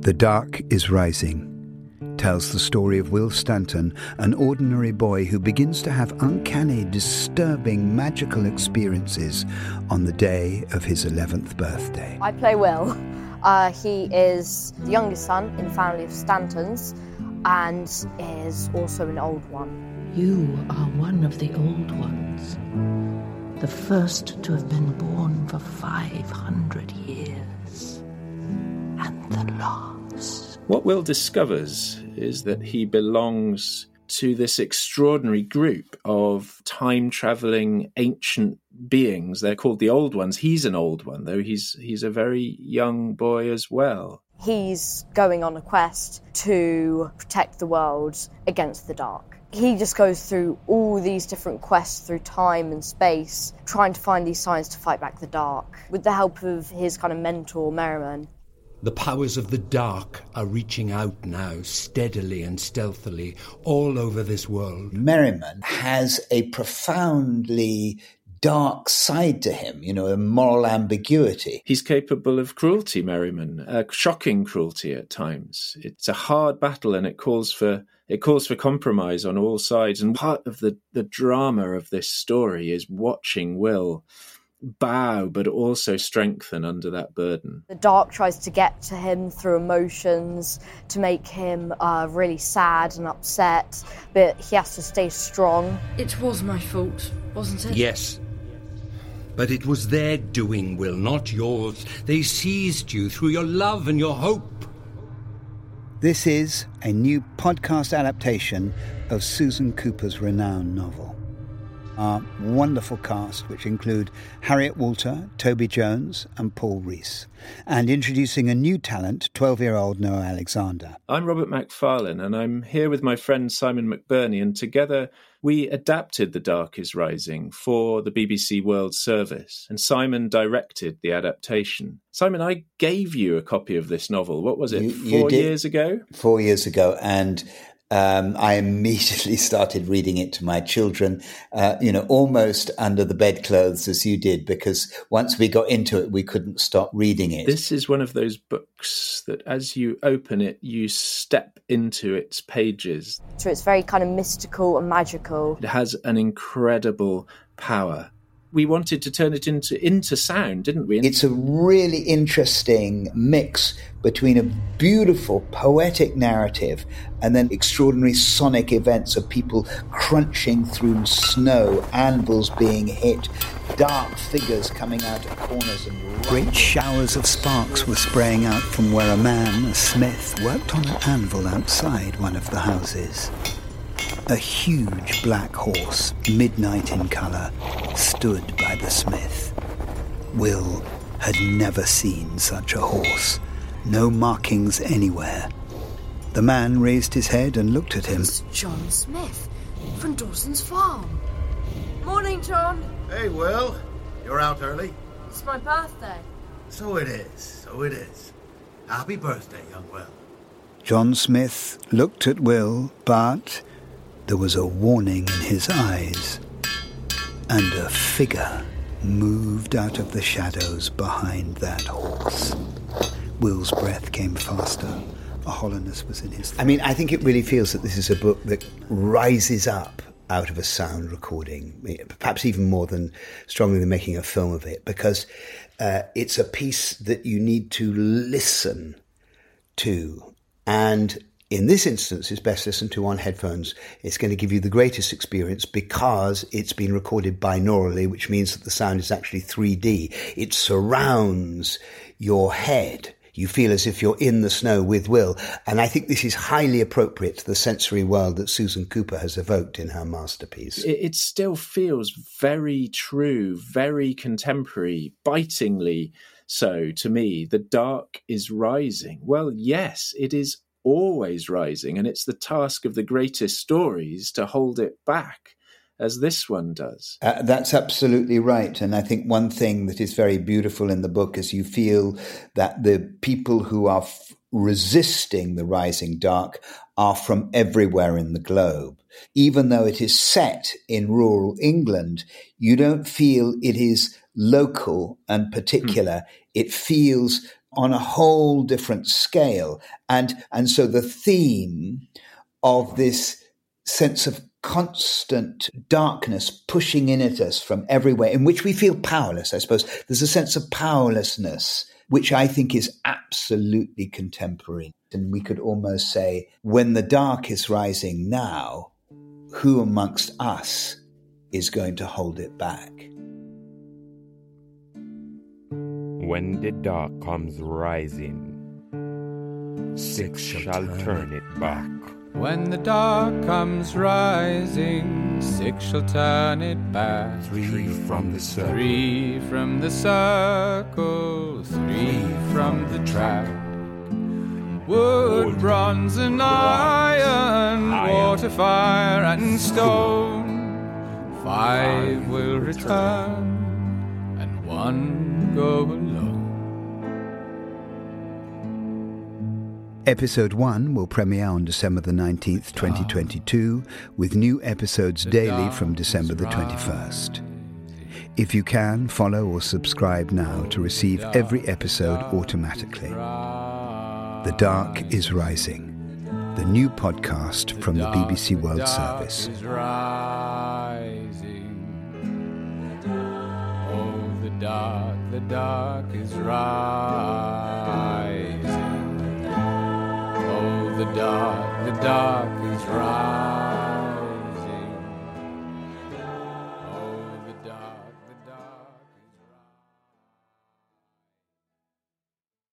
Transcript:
The Dark is Rising tells the story of Will Stanton, an ordinary boy who begins to have uncanny, disturbing, magical experiences on the day of his 11th birthday. I play Will. Uh, he is the youngest son in the family of Stantons and is also an old one. You are one of the old ones, the first to have been born for 500 years, and the last. What Will discovers is that he belongs to this extraordinary group of time traveling ancient beings. They're called the old ones. He's an old one, though he's he's a very young boy as well. He's going on a quest to protect the world against the dark. He just goes through all these different quests through time and space, trying to find these signs to fight back the dark. With the help of his kind of mentor, Merriman, the powers of the dark are reaching out now, steadily and stealthily, all over this world. Merriman has a profoundly dark side to him, you know, a moral ambiguity. He's capable of cruelty, Merriman, uh, shocking cruelty at times. It's a hard battle and it calls for it calls for compromise on all sides. And part of the, the drama of this story is watching Will bow but also strengthen under that burden. The dark tries to get to him through emotions to make him uh, really sad and upset, but he has to stay strong. It was my fault, wasn't it? Yes. But it was their doing, Will, not yours. They seized you through your love and your hope. This is a new podcast adaptation of Susan Cooper's renowned novel our wonderful cast, which include Harriet Walter, Toby Jones, and Paul Rhys, and introducing a new talent, 12 year old Noah Alexander. I'm Robert Macfarlane, and I'm here with my friend Simon McBurney, and together we adapted The Dark is Rising for the BBC World Service, and Simon directed the adaptation. Simon, I gave you a copy of this novel. What was it, You- you four did. years ago? Four years ago, and um, I immediately started reading it to my children, uh, you know, almost under the bedclothes as you did, because once we got into it, we couldn't stop reading it. This is one of those books that as you open it, you step into its pages. So it's very kind of mystical and magical. It has an incredible power. We wanted to turn it into into sound, didn't we? It's a really interesting mix between a beautiful poetic narrative and then extraordinary sonic events of people crunching through snow, anvils being hit, dark figures coming out of corners and Great showers of sparks were spraying out from where a man, a smith, worked on an anvil outside one of the houses. A huge black horse, midnight in colour, stood by the smith. Will had never seen such a horse. No markings anywhere. The man raised his head and looked at him. It's John Smith from Dawson's Farm. Morning, John. Hey, Will. You're out early? It's my birthday. So it is. So it is. Happy birthday, young Will. John Smith looked at Will, but there was a warning in his eyes. And a figure moved out of the shadows behind that horse. Will's breath came faster. A hollowness was in his I mean, I think it really feels that this is a book that rises up out of a sound recording, perhaps even more than strongly than making a film of it, because uh, it's a piece that you need to listen to. And in this instance, it's best listened to on headphones. It's going to give you the greatest experience because it's been recorded binaurally, which means that the sound is actually 3D. It surrounds your head. You feel as if you're in the snow with Will. And I think this is highly appropriate to the sensory world that Susan Cooper has evoked in her masterpiece. it, it still feels very true, very contemporary, bitingly so to me. The dark is rising. Well, yes, it is always rising, and it's the task of the greatest stories to hold it back, as this one does. Uh, that's absolutely right. And I think one thing that is very beautiful in the book is you feel that the people who are f- resisting the rising dark are from everywhere in the globe. Even though it is set in rural England, you don't feel it is local and particular. It feels on a whole different scale. And, and so the theme of this sense of constant darkness pushing in at us from everywhere, in which we feel powerless, I suppose. There's a sense of powerlessness, which I think is absolutely contemporary. And we could almost say, when the dark is rising now, who amongst us is going to hold it back? When the dark comes rising, six shall turn it back. When the dark comes rising, six shall turn it back. Three from the circle, Three from the circle, three from the track. Wood, bronze, and iron, water, fire, and stone. Five will return, one go alone. Episode 1 will premiere on December the 19th, 2022, with new episodes daily from December the 21st. If you can, follow or subscribe now to receive every episode automatically. The Dark is Rising, the new podcast from the BBC World Service. Dark, the dark is rising. Oh, the dark, the dark is rising.